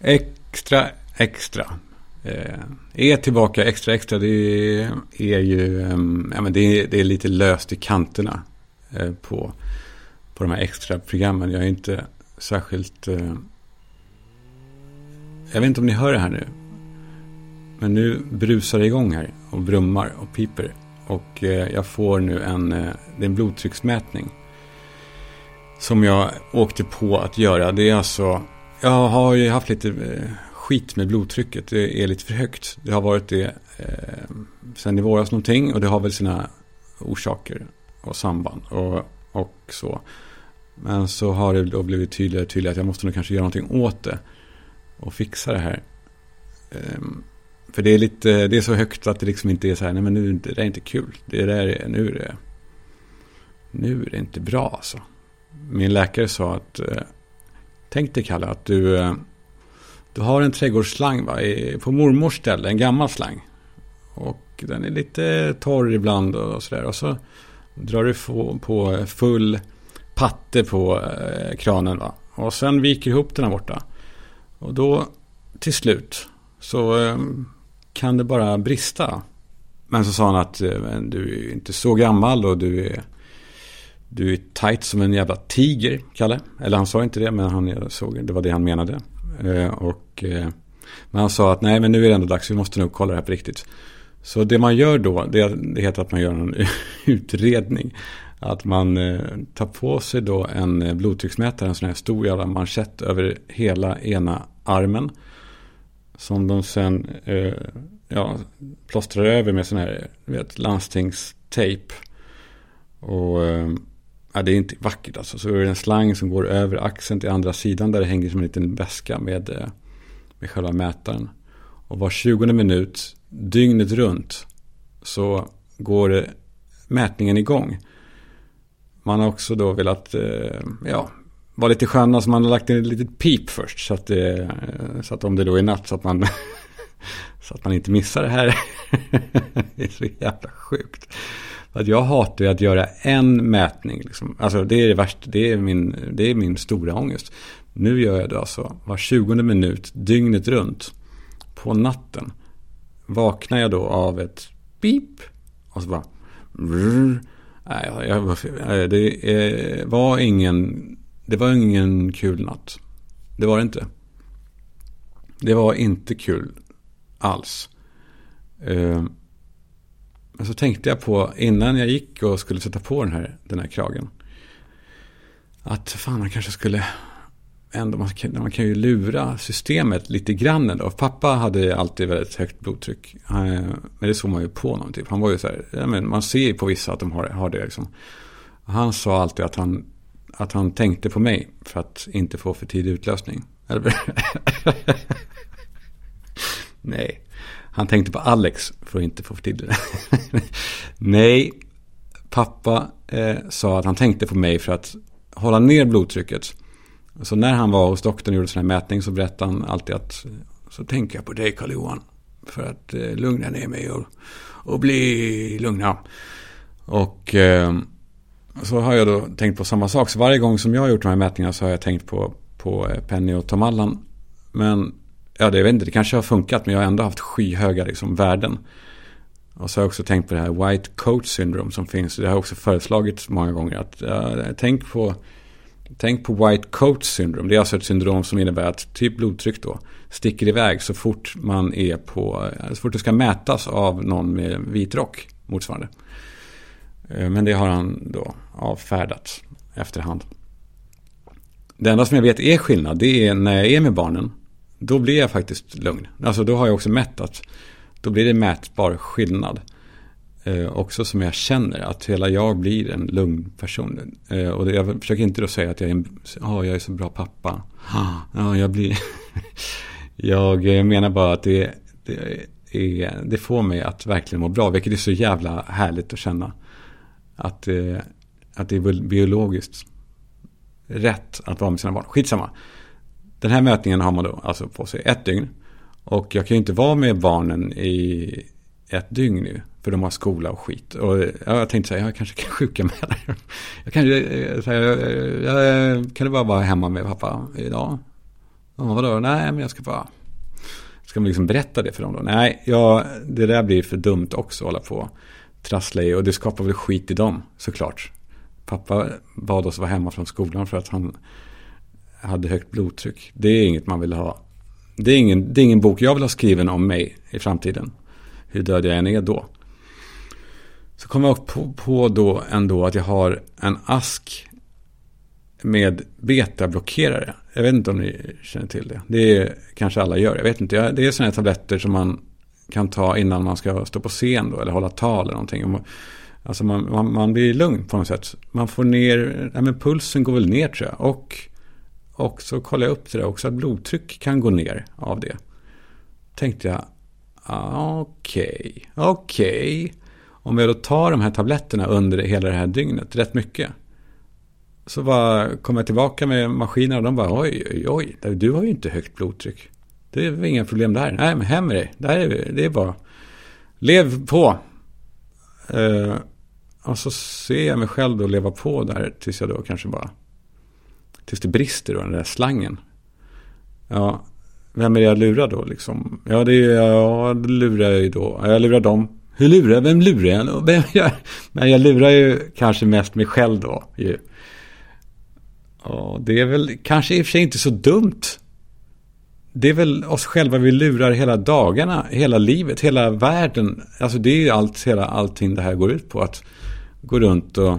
Extra, extra. Eh, är tillbaka extra, extra. Det är ju ja, men det är, det är lite löst i kanterna eh, på, på de här extra programmen. Jag är inte särskilt... Eh, jag vet inte om ni hör det här nu. Men nu brusar det igång här och brummar och piper. Och eh, jag får nu en, eh, det är en blodtrycksmätning. Som jag åkte på att göra. Det är alltså, jag har ju haft lite eh, skit med blodtrycket. Det är lite för högt. Det har varit det eh, sen i våras någonting. Och det har väl sina orsaker och samband och, och så. Men så har det då blivit tydligare och tydligare att jag måste nog kanske göra någonting åt det. Och fixa det här. Eh, för det är lite, det är så högt att det liksom inte är så här, nej men nu, det där är inte kul. Det där nu är det, nu är det inte bra alltså. Min läkare sa att, eh, tänk dig Kalle att du, eh, du har en trädgårdsslang va, på mormors ställe, en gammal slang. Och den är lite torr ibland och sådär. Och så drar du på full patte på eh, kranen va. Och sen viker ihop den här borta. Och då till slut så eh, kan det bara brista. Men så sa han att du är inte så gammal och du är, du är tight som en jävla tiger, Kalle. Eller han sa inte det, men han såg, det var det han menade. Eh, och, eh, men han sa att nej, men nu är det ändå dags, vi måste nog kolla det här på riktigt. Så det man gör då, det, det heter att man gör en utredning. Att man eh, tar på sig då en blodtrycksmätare, en sån här stor jävla manschett över hela ena armen. Som de sen eh, ja, plåstrar över med sån här vet, landstingstejp. Och ja, det är inte vackert alltså. Så är det en slang som går över axeln till andra sidan där det hänger som en liten väska med, eh, med själva mätaren. Och var 20 minut, dygnet runt, så går eh, mätningen igång. Man har också då velat, eh, ja, vara lite sköna så man har lagt in ett litet pip först. Så att, det, så att om det då är natt så att man, så att man inte missar det här. det är så jävla sjukt. Att jag hatar ju att göra en mätning. Liksom. Alltså det är det värsta, det är, min, det är min stora ångest. Nu gör jag det alltså var 20 minut, dygnet runt. På natten vaknar jag då av ett pip. Och så bara... Nej, jag, det var ingen det var ingen kul natt. Det var det inte. Det var inte kul alls. Ehm, men så tänkte jag på innan jag gick och skulle sätta på den här, den här kragen. Att fan man kanske skulle ändå, man kan, man kan ju lura systemet lite grann ändå. Pappa hade alltid väldigt högt blodtryck. Eh, men det såg man ju på honom typ. Han var ju så här, ja, men man ser ju på vissa att de har, har det liksom. Han sa alltid att han att han tänkte på mig för att inte få för tidig utlösning. Nej, han tänkte på Alex för att inte få för det. Nej, pappa eh, sa att han tänkte på mig för att hålla ner blodtrycket. Så när han var hos doktorn och gjorde sån här mätning så berättade han alltid att så tänker jag på dig Karl-Johan. För att eh, lugna ner mig och, och bli lugna. Och eh, så har jag då tänkt på samma sak. Så varje gång som jag har gjort de här mätningarna så har jag tänkt på, på eh, Penny och Tom Allan. Men ja, det, jag vet inte, det kanske har funkat men jag har ändå haft skyhöga liksom, värden. Och så har jag också tänkt på det här white coat syndrome som finns. Det har jag också föreslagit många gånger. Att, uh, tänk, på, tänk på white coat syndrome. Det är alltså ett syndrom som innebär att typ blodtryck då sticker iväg så fort man är på, eh, så fort det ska mätas av någon med vit rock motsvarande. Uh, men det har han då avfärdat efterhand. Det enda som jag vet är skillnad, det är när jag är med barnen. Då blir jag faktiskt lugn. Alltså då har jag också mätt att då blir det mätbar skillnad. Eh, också som jag känner att hela jag blir en lugn person. Eh, och jag försöker inte då säga att jag är, en, oh, jag är så bra pappa. Ja, jag blir... jag eh, menar bara att det, det, är, det får mig att verkligen må bra. Vilket är så jävla härligt att känna att, eh, att det är biologiskt rätt att vara med sina barn. Skitsamma. Den här mätningen har man då alltså på sig ett dygn. Och jag kan ju inte vara med barnen i ett dygn nu. För de har skola och skit. Och jag tänkte säga, jag kanske kan sjuka med det. Jag eh, eh, eh, kan, säga, jag, kan du bara vara hemma med pappa idag? Ja, vadå? Nej, men jag ska bara... Ska man liksom berätta det för dem då? Nej, ja, det där blir för dumt också att hålla på trassla i. Och det skapar väl skit i dem, såklart. Pappa bad oss vara hemma från skolan för att han hade högt blodtryck. Det är inget man vill ha. Det är ingen, det är ingen bok jag vill ha skriven om mig i framtiden. Hur död jag än är då. Så kom jag på, på då ändå att jag har en ask med betablockerare. Jag vet inte om ni känner till det. Det är, kanske alla gör. Jag vet inte. Det är sådana här tabletter som man kan ta innan man ska stå på scen då, eller hålla tal eller någonting. Alltså man, man, man blir lugn på något sätt. Man får ner, ja men pulsen går väl ner tror jag. Och, och så kollar jag upp det där också, att blodtryck kan gå ner av det. Tänkte jag, okej, okay, okej. Okay. Om jag då tar de här tabletterna under hela det här dygnet, rätt mycket. Så bara kom jag tillbaka med maskinerna och de bara oj, oj, oj, du har ju inte högt blodtryck. Det är väl inga problem där. Nej, men hem med dig. Där är, det är bara lev på. Uh, och så ser jag mig själv då leva på där tills jag då kanske bara tills det brister då, den där slangen. Ja, vem är det jag lurar då liksom? Ja, det är ja, det lurar jag ju då. Jag lurar dem. Hur lurar jag? Vem lurar jag? Vem jag? Men jag lurar ju kanske mest mig själv då. Ju. Ja, det är väl kanske i och för sig inte så dumt. Det är väl oss själva vi lurar hela dagarna, hela livet, hela världen. Alltså det är ju allt, hela, allting det här går ut på. Att gå runt och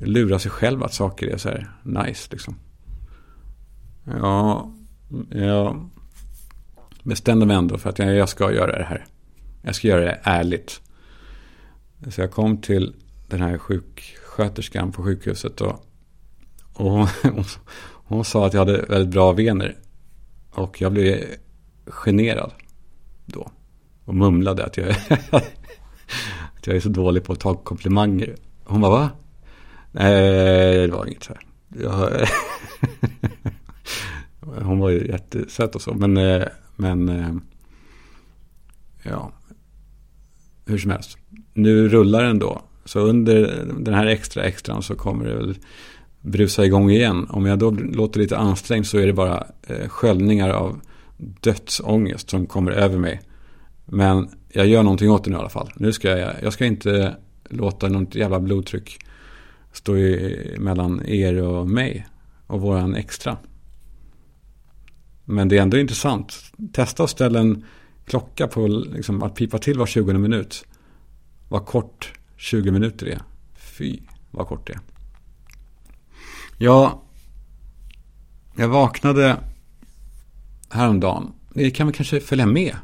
lura sig själv att saker är så här nice liksom. Ja, jag bestämde mig ändå för att jag, jag ska göra det här. Jag ska göra det ärligt. Så jag kom till den här sjuksköterskan på sjukhuset och, och hon, hon, sa att jag hade väldigt bra vener. Och jag blev generad då. Och mumlade att jag, att jag är så dålig på att ta komplimanger. Hon bara, va? Nej, det var inget så här. Jag, hon var ju jättesöt och så. Men, eh, men eh, ja, hur som helst. Nu rullar den då. Så under den här extra extran så kommer det väl brusa igång igen. Om jag då låter lite ansträngd så är det bara eh, sköljningar av dödsångest som kommer över mig. Men jag gör någonting åt det nu i alla fall. Nu ska jag, jag ska inte låta något jävla blodtryck Står ju mellan er och mig och våran extra. Men det är ändå intressant. Testa att ställa en klocka på liksom, att pipa till var 20 minut. Vad kort 20 minuter är. Fy, vad kort det är. Ja, jag vaknade häromdagen. Ni kan väl kanske följa med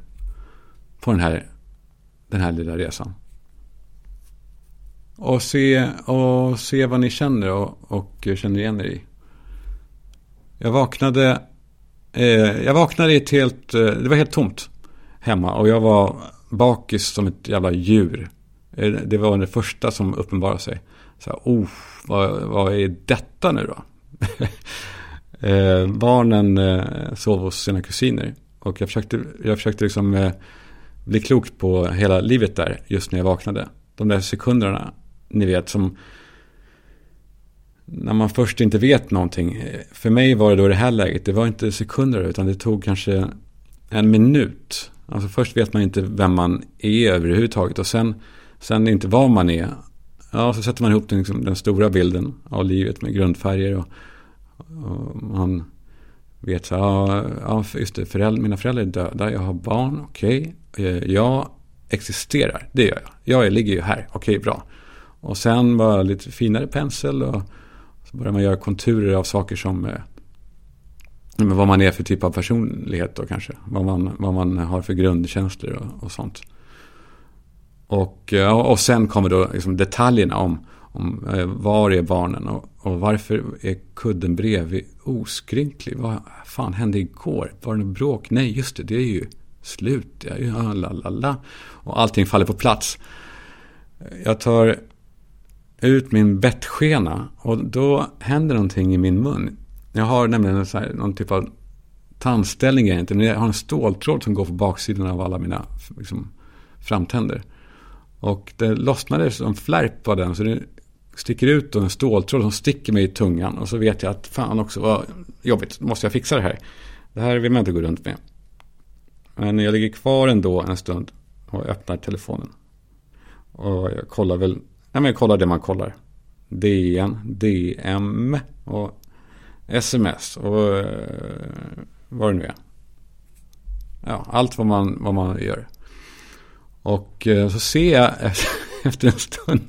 på den här, den här lilla resan. Och se, och se vad ni känner och, och känner igen er i. Jag vaknade, eh, jag vaknade i ett helt, eh, det var helt tomt hemma. Och jag var bakis som ett jävla djur. Eh, det var det första som uppenbarade sig. Så här, oh, vad, vad är detta nu då? eh, barnen eh, sov hos sina kusiner. Och jag försökte, jag försökte liksom eh, bli klok på hela livet där just när jag vaknade. De där sekunderna, ni vet, som när man först inte vet någonting. För mig var det då det här läget, det var inte sekunder utan det tog kanske en minut. Alltså först vet man inte vem man är överhuvudtaget och sen, sen inte vad man är. Ja, så sätter man ihop den, liksom, den stora bilden av livet med grundfärger och, och man vet så ja, ja just det, föräldrar, mina föräldrar är döda, jag har barn, okej. Okay. Jag existerar, det gör jag. Jag ligger ju här, okej, okay, bra. Och sen bara lite finare pensel och så börjar man göra konturer av saker som eh, men vad man är för typ av personlighet då kanske. Vad man, vad man har för grundkänslor och, och sånt. Och, och sen kommer då liksom detaljerna om, om eh, var är barnen och, och varför är kudden bredvid oskrynklig. Vad fan hände igår? Var det något bråk? Nej, just det, det är ju slut. Ja, ah, lalala. Och allting faller på plats. Jag tar ut min bettskena och då händer någonting i min mun. Jag har nämligen så här, någon typ av tandställning men Jag har en ståltråd som går på baksidan av alla mina liksom, framtänder. Och det lossnade som flärp på den. Så det sticker ut en ståltråd som sticker mig i tungan. Och så vet jag att fan också vad jobbigt, måste jag fixa det här. Det här vill man inte gå runt med. Men jag ligger kvar ändå en stund och öppnar telefonen. Och jag kollar väl, nej men jag kollar det man kollar. DN, DM och sms och eh, vad det nu är. Ja, allt vad man, vad man gör. Och eh, så ser jag efter en stund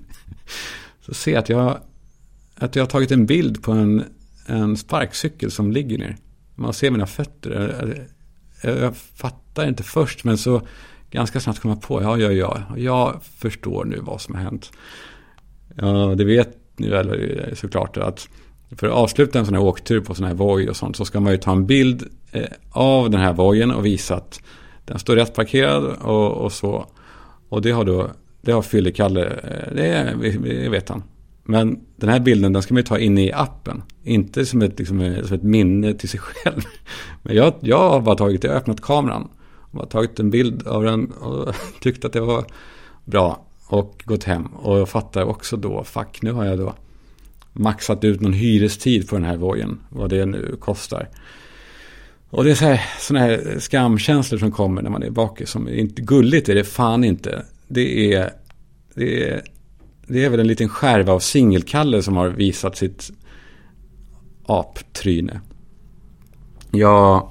så ser jag att jag, att jag har tagit en bild på en, en sparkcykel som ligger ner. Man ser mina fötter. Jag, jag fattar inte först men så ganska snabbt komma på, ja, ja, ja, jag förstår nu vad som har hänt. Ja, det vet ni väl såklart att för att avsluta en sån här åktur på sån här voj och sånt så ska man ju ta en bild eh, av den här vojen och visa att den står rätt parkerad och, och så. Och det har då, det har Fyllekalle, eh, det, det vet han. Men den här bilden den ska man ju ta in i appen. Inte som ett, liksom, eh, som ett minne till sig själv. Men jag, jag har bara tagit, jag har öppnat kameran. Och har tagit en bild av den och tyckt att det var bra. Och gått hem. Och jag fattar också då, fuck nu har jag då maxat ut någon hyrestid på den här vojen. Vad det nu kostar. Och det är så här, sådana här skamkänslor som kommer när man är bakis. Som inte gulligt är det fan inte. Det är, det är, det är väl en liten skärva av singelkalle som har visat sitt aptryne. Jag,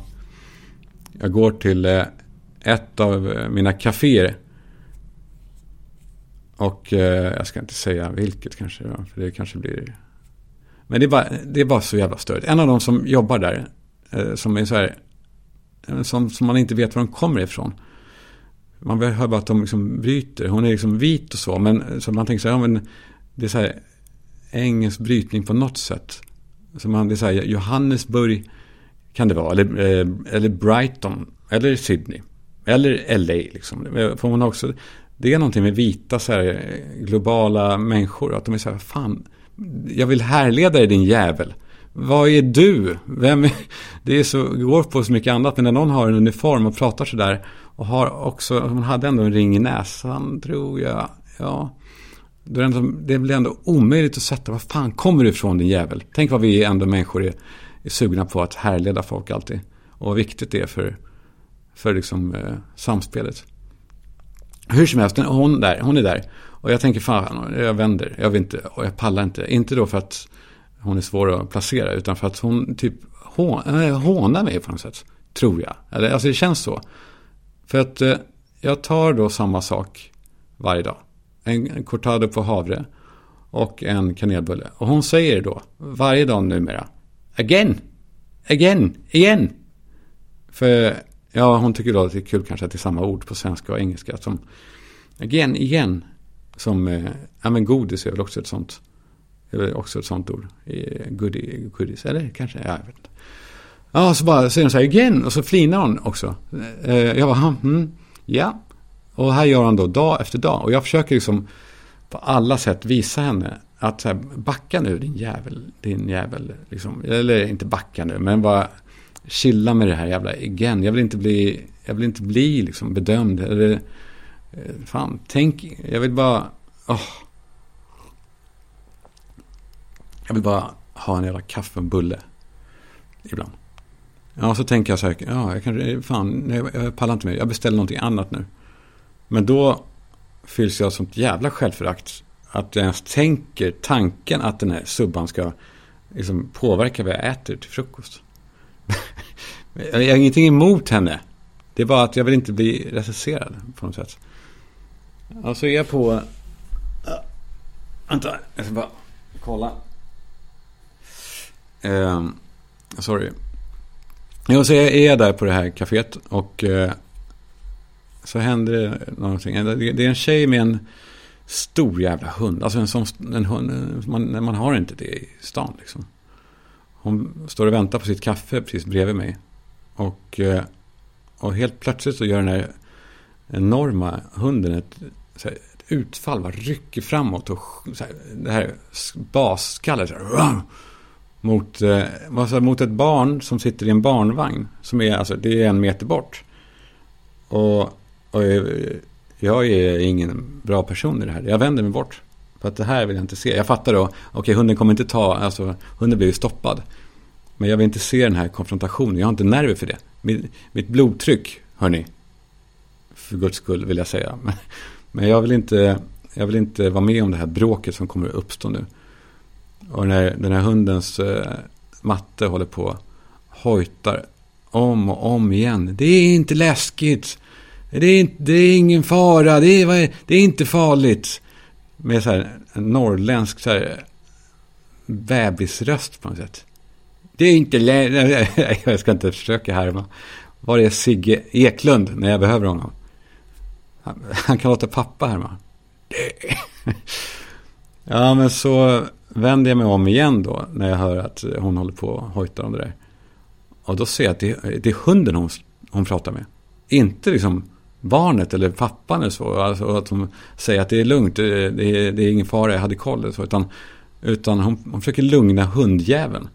jag går till eh, ett av eh, mina kaféer. Och eh, jag ska inte säga vilket kanske. För det kanske blir men det är, bara, det är bara så jävla störigt. En av de som jobbar där, eh, som är så här, eh, som, som man inte vet var de kommer ifrån. Man hör bara att de liksom bryter. Hon är liksom vit och så, men eh, så man tänker så här, ja, men det är så här engelsk brytning på något sätt. Så man, det är så här, Johannesburg kan det vara, eller, eh, eller Brighton, eller Sydney, eller LA liksom. För hon också, det är någonting med vita så här, eh, globala människor, att de är så här, fan, jag vill härleda dig din jävel. Vad är du? Vem är... Det är så, går på så mycket annat. Men när någon har en uniform och pratar så där. Och har också, hon hade ändå en ring i näsan tror jag. Ja. Det blir ändå omöjligt att sätta, var fan kommer du ifrån din jävel? Tänk vad vi ändå människor är, är sugna på att härleda folk alltid. Och vad viktigt det är för, för liksom, eh, samspelet. Hur som helst, hon, där, hon är där. Och jag tänker fan, jag vänder. Jag vill inte, och jag pallar inte. Inte då för att hon är svår att placera. Utan för att hon typ eh, hånar mig på något sätt. Tror jag. Eller, alltså det känns så. För att eh, jag tar då samma sak varje dag. En, en cortado på havre och en kanelbulle. Och hon säger då varje dag numera. Again! Again! Igen! För ja, hon tycker då att det är kul kanske att det är samma ord på svenska och engelska. Som again, igen. Som, eh, ja men godis är väl också ett sånt. Eller också ett sånt ord. Eh, goodie, goodies, eller kanske, ja, jag vet inte. Ja, så bara säger hon så här igen och så flinar hon också. Eh, jag bara, mm, ja. Och här gör han då dag efter dag. Och jag försöker liksom på alla sätt visa henne att så här, backa nu din jävel, din jävel. Liksom. Eller inte backa nu, men bara chilla med det här jävla igen. Jag vill inte bli, jag vill inte bli liksom bedömd. Eller eh, fan, tänk, jag vill bara... Oh. Jag vill bara ha en jävla kaffe och bulle. Ibland. Ja, så tänker jag så här, ja, jag kanske, eh, fan, jag, jag pallar inte mer, jag beställer någonting annat nu. Men då fylls jag av sånt jävla självförakt. Att jag ens tänker tanken att den här subban ska liksom påverka vad jag äter till frukost. jag har ingenting emot henne. Det är bara att jag vill inte bli recenserad på något sätt. Och så är jag på... Vänta, jag ska bara kolla. Uh, sorry. Ja, så är jag där på det här kaféet och uh, så händer det någonting. Det är en tjej med en stor jävla hund. Alltså en sån en hund, man, man har inte det i stan liksom. Hon står och väntar på sitt kaffe precis bredvid mig. Och, eh, och helt plötsligt så gör den här enorma hunden ett, här, ett utfall, bara rycker framåt och så här, det här basskallet mot, alltså, mot ett barn som sitter i en barnvagn. Som är, alltså, det är en meter bort. Och, och eh, jag är ingen bra person i det här. Jag vänder mig bort. För att det här vill jag inte se. Jag fattar då, okej okay, hunden kommer inte ta, alltså hunden blir ju stoppad. Men jag vill inte se den här konfrontationen. Jag har inte nerver för det. Mitt, mitt blodtryck, hörni. För guds skull vill jag säga. Men, men jag, vill inte, jag vill inte vara med om det här bråket som kommer att uppstå nu. Och när den här hundens eh, matte håller på hojtar om och om igen. Det är inte läskigt. Det är, inte, det är ingen fara. Det är, det är inte farligt. Med så här, en norrländsk så här, eh, bebisröst på något sätt. Det är inte längre... Jag ska inte försöka härma. Var är Sigge Eklund när jag behöver honom? Han, han kan låta pappa härma. Ja, men så vänder jag mig om igen då när jag hör att hon håller på och hojtar om det där. Och då ser jag att det, det är hunden hon, hon pratar med. Inte liksom barnet eller pappan eller så. Alltså att hon säger att det är lugnt, det är, det är ingen fara, jag hade koll. Eller så, utan utan hon, hon försöker lugna hundjäveln.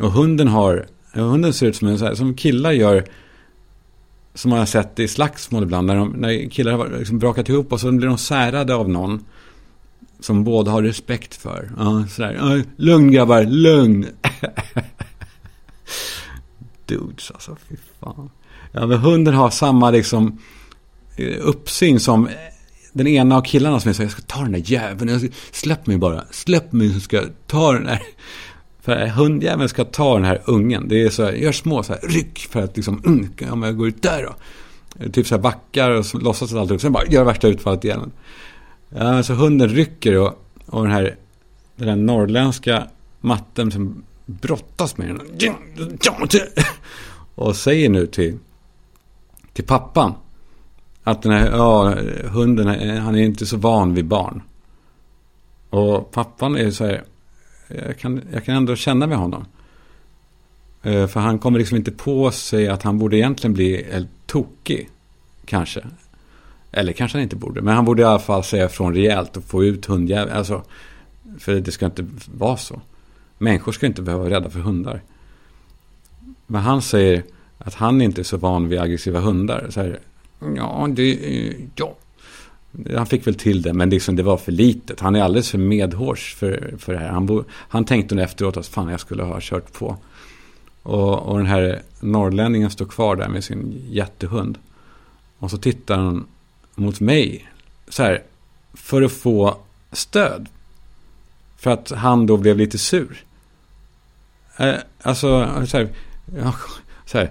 Och hunden har, hunden ser ut som en så här, som killar gör. Som man har sett i slagsmål ibland. När, de, när killar har liksom brakat ihop och så blir de särade av någon. Som båda har respekt för. Ja, sådär. Lugn grabbar, lugn. Dudes alltså, fy fan. Ja, men hunden har samma liksom uppsyn som den ena av killarna som är så jag ska ta den där jäveln, släpp mig bara, släpp mig så ska jag ta den där. För hundjäveln ska ta den här ungen. Det är så här, gör små så här, ryck för att liksom, mm, om jag går ut där då. Typ så här backar och så låtsas att allt upp, sen bara gör värsta utfallet igen. Ja, så hunden rycker och, och den här, den här norrländska matten som brottas med den. Och säger nu till, till pappan att den här ja, hunden, han är inte så van vid barn. Och pappan är så här, jag kan, jag kan ändå känna med honom. Eh, för han kommer liksom inte på sig att han borde egentligen bli tokig. Kanske. Eller kanske han inte borde. Men han borde i alla fall säga från rejält och få ut hundjäveln. Alltså, för det ska inte vara så. Människor ska inte behöva vara rädda för hundar. Men han säger att han inte är så van vid aggressiva hundar. Så här, Ja, det, eh, ja. Han fick väl till det, men liksom det var för litet. Han är alldeles för medhårs för, för det här. Han, bo, han tänkte nog efteråt att fan, jag skulle ha kört på. Och, och den här norrlänningen står kvar där med sin jättehund. Och så tittar han mot mig. Så här, för att få stöd. För att han då blev lite sur. Eh, alltså, så här, ja, så här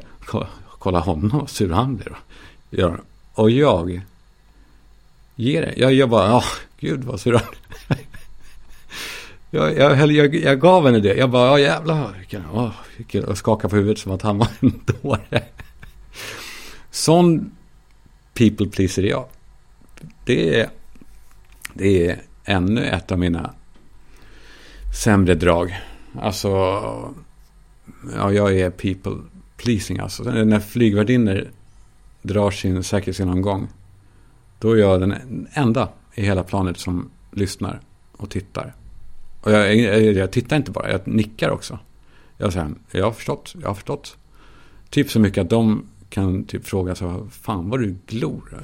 kolla honom vad sur han blir. Ja. Och jag ger det. Jag, jag bara, ja, gud vad sur jag, jag, jag, jag gav henne det. Jag bara, ja jävlar. Vilken, vilken, och skakade på huvudet som att han var en dåre. Sån people pleaser är jag. Det är, det är ännu ett av mina sämre drag. Alltså, ja, jag är people pleasing alltså. När flygvärdinnor drar sin säkerhetsgenomgång. Då är jag den enda i hela planet som lyssnar och tittar. Och jag, jag, jag tittar inte bara, jag nickar också. Jag säger, jag har förstått, jag har förstått. Typ så mycket att de kan typ fråga så fan vad du glor.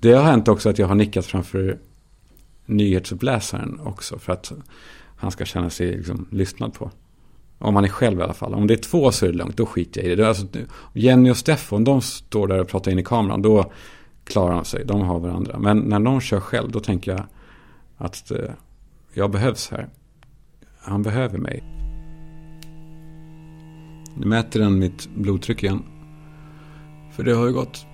Det har hänt också att jag har nickat framför nyhetsuppläsaren också. För att han ska känna sig liksom lyssnad på. Om man är själv i alla fall. Om det är två så är det lugnt, då skiter jag i det. Alltså, Jenny och Steffo, Om de står där och pratar in i kameran, då klarar de sig. De har varandra. Men när någon kör själv, då tänker jag att eh, jag behövs här. Han behöver mig. Nu mäter den mitt blodtryck igen. För det har ju gått.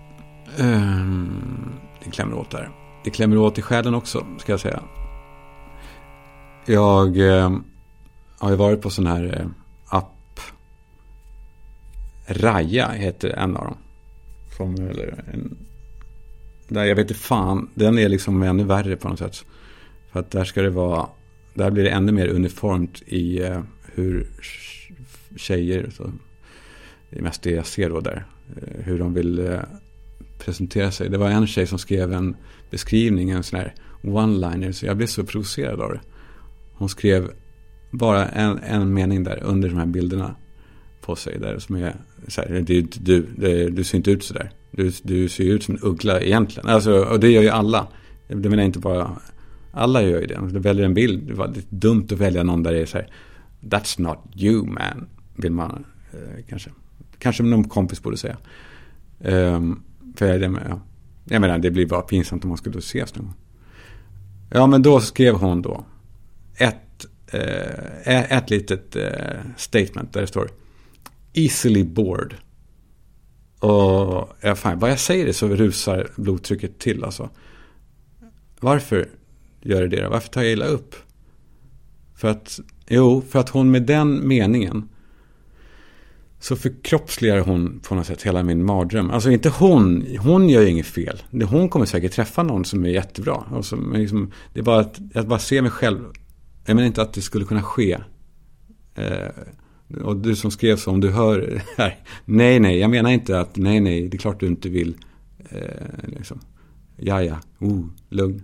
Um, det klämmer åt där. Det klämmer åt i själen också, ska jag säga. Jag... Ehm, har ju varit på sån här eh, app. Raja heter en av dem. Som, eller en, där jag vet inte fan, den är liksom ännu värre på något sätt. För att där ska det vara, där blir det ännu mer uniformt i eh, hur tjejer, så, det är mest det jag ser då där, eh, hur de vill eh, presentera sig. Det var en tjej som skrev en beskrivning, en sån här one-liner, så jag blev så provocerad av det. Hon skrev bara en, en mening där under de här bilderna på sig där som är så här, det är inte du, det, du ser inte ut sådär. Du, du ser ut som en uggla egentligen. Alltså, och det gör ju alla. Det menar inte bara, alla gör ju det. Du väljer en bild, det var dumt att välja någon där det är så här, That's not you man, vill man eh, kanske. Kanske någon kompis borde säga. Um, för jag, ja. jag menar, det blir bara pinsamt om man skulle ses någon gång. Ja, men då skrev hon då ett, Eh, ett litet eh, statement där det står Easily bored. Och ja, fan, bara jag säger det så rusar blodtrycket till alltså. Varför gör det det då? Varför tar jag illa upp? För att, jo, för att hon med den meningen så förkroppsligar hon på något sätt hela min mardröm. Alltså inte hon, hon gör ju inget fel. Hon kommer säkert träffa någon som är jättebra. Alltså, Och som, liksom, det är bara att att bara se mig själv. Jag menar inte att det skulle kunna ske. Eh, och du som skrev så, om du hör här. Nej, nej, jag menar inte att nej, nej, det är klart du inte vill. Eh, liksom. Ja, ja, oh, lugn.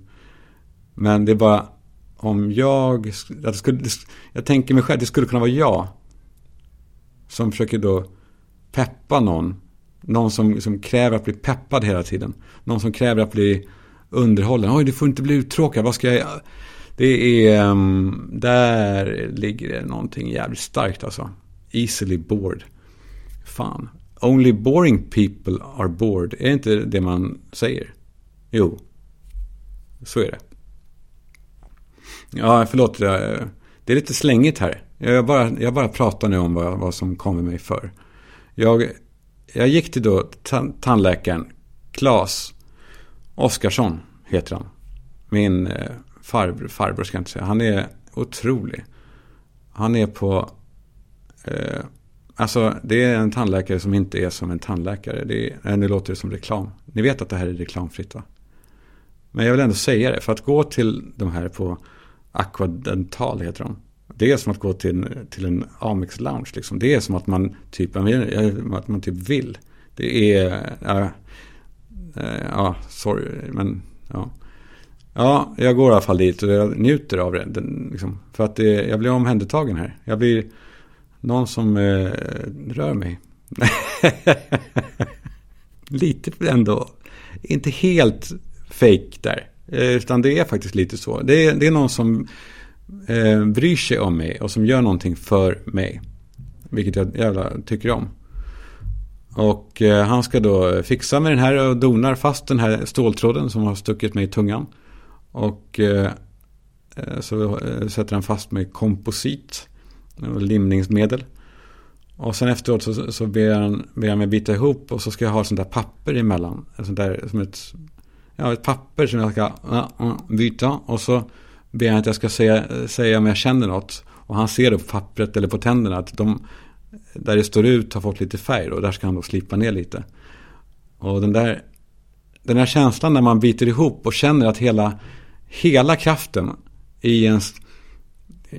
Men det är bara om jag, att skulle, jag tänker mig själv, det skulle kunna vara jag. Som försöker då peppa någon. Någon som, som kräver att bli peppad hela tiden. Någon som kräver att bli underhållen. Oj, du får inte bli uttråkad. Vad ska jag... Det är... Um, där ligger det någonting jävligt starkt alltså. Easily bored. Fan. Only boring people are bored. Är det inte det man säger? Jo. Så är det. Ja, förlåt. Det är lite slängigt här. Jag bara, jag bara pratar nu om vad, vad som kommer mig för. Jag, jag gick till då tandläkaren Klas Oskarsson heter han. Min eh, farbror, farbror ska jag inte säga. Han är otrolig. Han är på... Eh, alltså det är en tandläkare som inte är som en tandläkare. Det är, eh, nu låter det som reklam. Ni vet att det här är reklamfritt va? Men jag vill ändå säga det. För att gå till de här på Aquadental heter de. Det är som att gå till, till en Amex lounge. Liksom. Det är som att man typ, att man typ vill. Det är, ja, ja sorry, men ja. Ja, jag går i alla fall dit och jag njuter av det. Den, liksom, för att det, jag blir omhändertagen här. Jag blir någon som eh, rör mig. lite ändå. Inte helt fake där. Eh, utan det är faktiskt lite så. Det är, det är någon som eh, bryr sig om mig och som gör någonting för mig. Vilket jag jävla tycker om. Och eh, han ska då fixa med den här och donar fast den här ståltråden som har stuckit mig i tungan. Och eh, eh så eh, sätter han fast med komposit. Eh, limningsmedel. Och sen efteråt så, så ber, han, ber han mig bita ihop och så ska jag ha sånt där papper emellan. Sånt där, som ett, ja, ett papper som jag ska byta. Och så ber han att jag ska säga, säga om jag känner något. Och han ser det på pappret eller på tänderna att de där det står ut har fått lite färg och där ska han då slipa ner lite. Och den där, den här känslan när man biter ihop och känner att hela, hela kraften i ens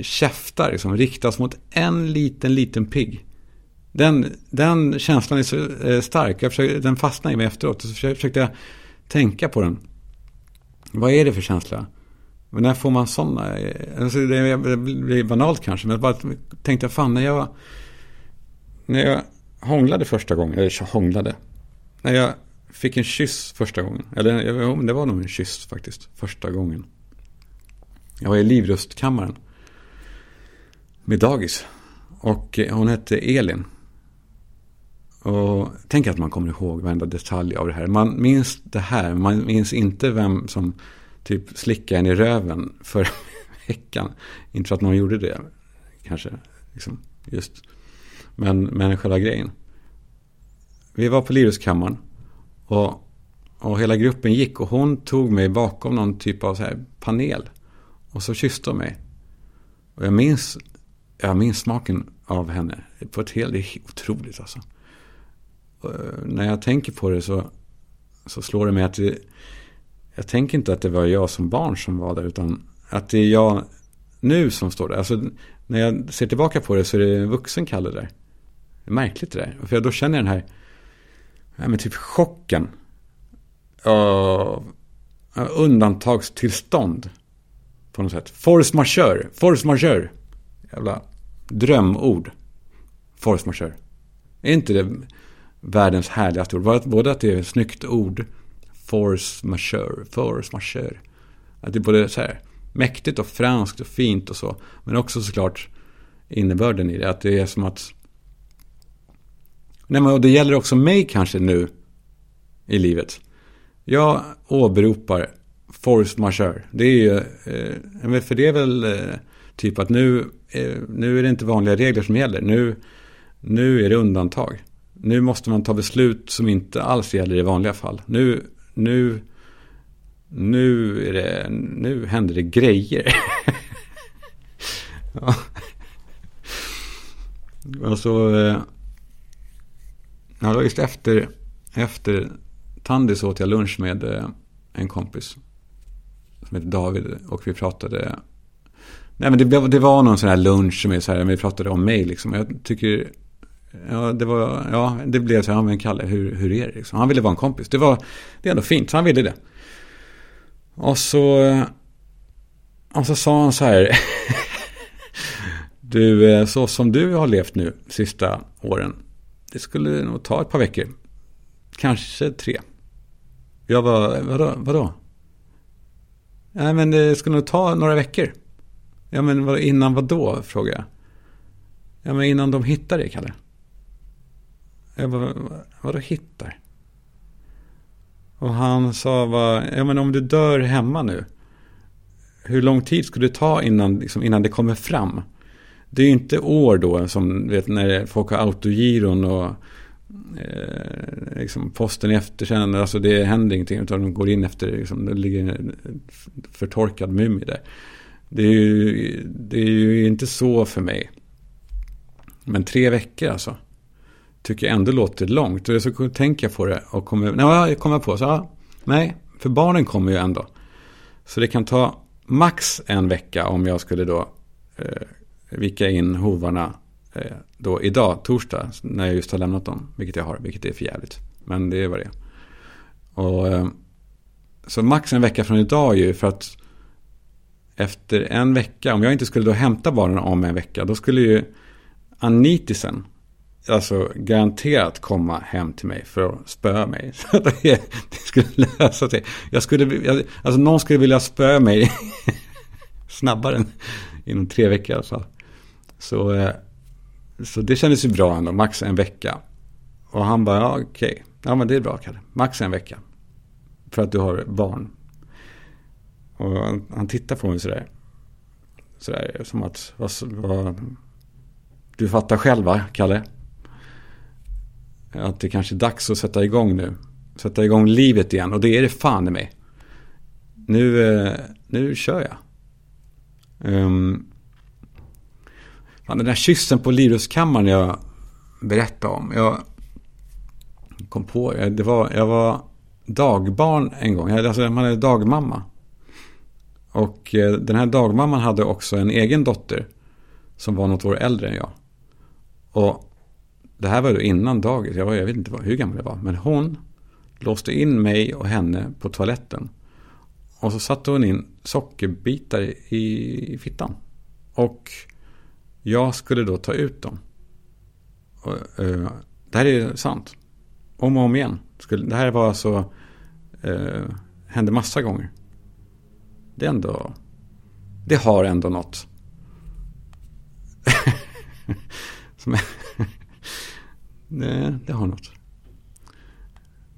käftar liksom, riktas mot en liten, liten pigg. Den, den känslan är så eh, stark. Jag försökte, den fastnade i mig efteråt. Så försökte jag tänka på den. Vad är det för känsla? Men när får man sådana? Eh, alltså det blir banalt kanske. Men jag bara tänkte, fan när jag, när jag hånglade första gången, eller hånglade. När jag fick en kyss första gången. Eller det var nog en kyss faktiskt, första gången. Jag var i livrustkammaren. Med dagis. Och eh, hon hette Elin. Och tänk att man kommer ihåg varenda detalj av det här. Man minns det här, man minns inte vem som typ slickade en i röven för veckan. Inte för att någon gjorde det, kanske. Liksom, just. Men, men själva grejen. Vi var på Liruskammaren. Och, och hela gruppen gick och hon tog mig bakom någon typ av så här panel. Och så kysste hon mig. Och jag minns, jag minns smaken av henne. På ett helt, det är otroligt alltså. Och eh, när jag tänker på det så, så slår det mig att det, jag tänker inte att det var jag som barn som var där, utan att det är jag nu som står där. Alltså, när jag ser tillbaka på det så är det en vuxen Kalle där. Det är märkligt det där. För då känner jag den här, men typ chocken. Av undantagstillstånd. På något sätt. Force majeure. Force majeure. Jävla drömord. Force majeure. Är inte det världens härligaste ord? Både att det är ett snyggt ord force majeure, force majeure. Att det är både så här mäktigt och franskt och fint och så. Men också såklart innebörden i det. Att det är som att... Nej, men och det gäller också mig kanske nu i livet. Jag åberopar force majeure. Det är ju, eh, för det är väl eh, typ att nu, eh, nu är det inte vanliga regler som gäller. Nu, nu är det undantag. Nu måste man ta beslut som inte alls gäller i vanliga fall. Nu, nu, nu, är det, nu händer det grejer. ja. Alltså, eh, ja, det var just efter, efter Tandy så åt jag lunch med eh, en kompis. Som heter David. Och vi pratade. Nej men det, det var någon sån här lunch som är så här. Men vi pratade om mig liksom. Jag tycker. Ja det var. Ja det blev så här. Ja men Kalle hur, hur är det liksom? Han ville vara en kompis. Det var. Det är ändå fint. Så han ville det. Och så. Och så sa han så här. du eh, så som du har levt nu sista åren. Det skulle nog ta ett par veckor. Kanske tre. Jag var, vadå? vadå? Nej men det skulle nog ta några veckor. Ja men vad, innan vad då? Frågar jag. Ja men innan de hittar dig Kalle. Jag bara, vadå hittar? Och han sa bara, ja men om du dör hemma nu. Hur lång tid skulle det ta innan, liksom, innan det kommer fram? Det är ju inte år då som vet, när folk har autogiron och eh, liksom posten i efterkänner, alltså det händer ingenting utan de går in efter, liksom, det ligger en förtorkad mumie där. Det är, ju, det är ju inte så för mig. Men tre veckor alltså. Tycker jag ändå låter långt. Och så tänker jag på det och kommer, nej, jag kommer på så, ja, nej, för barnen kommer ju ändå. Så det kan ta max en vecka om jag skulle då eh, vika in hovarna eh, då idag, torsdag, när jag just har lämnat dem. Vilket jag har, vilket är för jävligt. Men det är vad det är. Och, eh, så max en vecka från idag ju för att efter en vecka, om jag inte skulle då hämta barnen om en vecka, då skulle ju Anitisen, alltså garanterat komma hem till mig för att spöa mig. Så att det, skulle lösa sig. Jag skulle, alltså någon skulle vilja spöa mig snabbare än inom tre veckor alltså. Så eh, så det kändes ju bra ändå, max en vecka. Och han bara, ja okej, okay. ja men det är bra Kalle, max en vecka. För att du har barn. Och han, han tittar på mig sådär. Sådär som att, vad, vad, du fattar själv va, Kalle? Att det kanske är dags att sätta igång nu. Sätta igång livet igen. Och det är det fan i mig. Nu, eh, nu kör jag. Um, Fan, den där kyssen på Liruskammaren jag berättade om. Jag kom på, eh, det var, jag var dagbarn en gång. Alltså man är dagmamma. Och eh, den här dagmamman hade också en egen dotter. Som var något år äldre än jag. Och det här var då innan dagis. Jag, var, jag vet inte hur gammal jag var. Men hon låste in mig och henne på toaletten. Och så satte hon in sockerbitar i fittan. Och jag skulle då ta ut dem. Och, eh, det här är sant. Om och om igen. Skulle, det här var alltså... Eh, hände massa gånger. Det är ändå... Det har ändå något. Nej, det har något.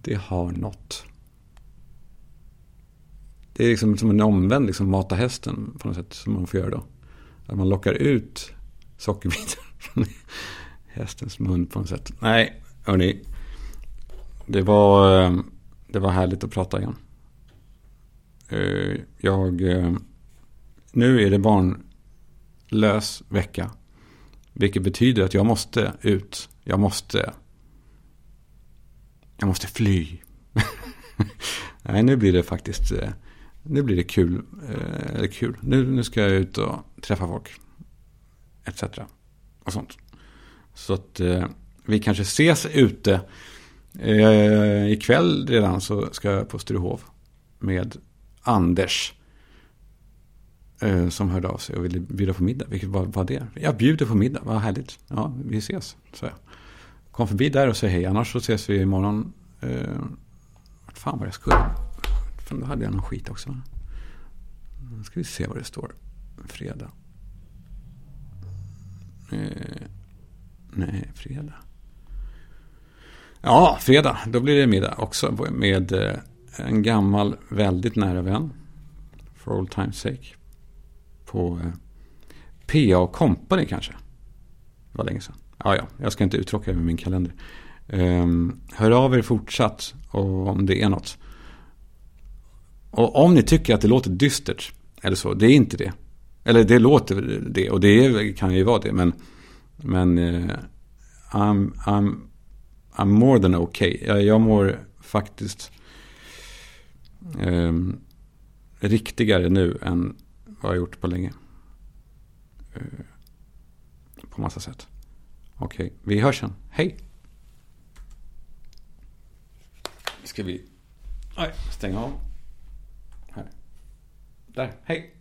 Det har något. Det är liksom som en omvänd liksom, mata hästen på något sätt som man får göra då. Att man lockar ut sockerbitar från hästens mun på något sätt. Nej, hörni. Det var, eh, det var härligt att prata igen. Eh, jag, eh, nu är det barnlös vecka. Vilket betyder att jag måste ut. Jag måste. Jag måste fly. Nej, nu blir det faktiskt. Nu blir det kul. Eller kul. Nu, nu ska jag ut och träffa folk etc. Och sånt. Så att eh, vi kanske ses ute. Eh, ikväll redan så ska jag på Sturehof med Anders. Eh, som hörde av sig och ville bjuda på middag. Vilket var, var det? Jag bjuder på middag, vad härligt. Ja, vi ses, så jag. Kom förbi där och säg hej, annars så ses vi imorgon. Eh, vart fan var jag skulle? Fan, då hade jag någon skit också. Nu ska vi se vad det står. Fredag. Eh, nej, fredag. Ja, fredag. Då blir det middag också med eh, en gammal, väldigt nära vän. For old times sake. På eh, PA Company kanske. Det var länge sedan. Ja, ja, jag ska inte uttråka över min kalender. Ehm, hör av er fortsatt om det är något. Och om ni tycker att det låter dystert, eller så, det är inte det. Eller det låter det, och det kan ju vara det, men, men eh, I'm, I'm, I'm more than okay. Jag, jag mår faktiskt um, riktigare nu än vad jag gjort på länge. Uh, på massa sätt. Okej, okay. vi hörs sen. Hej! Ska vi... Stänga av. Här. Där, hej!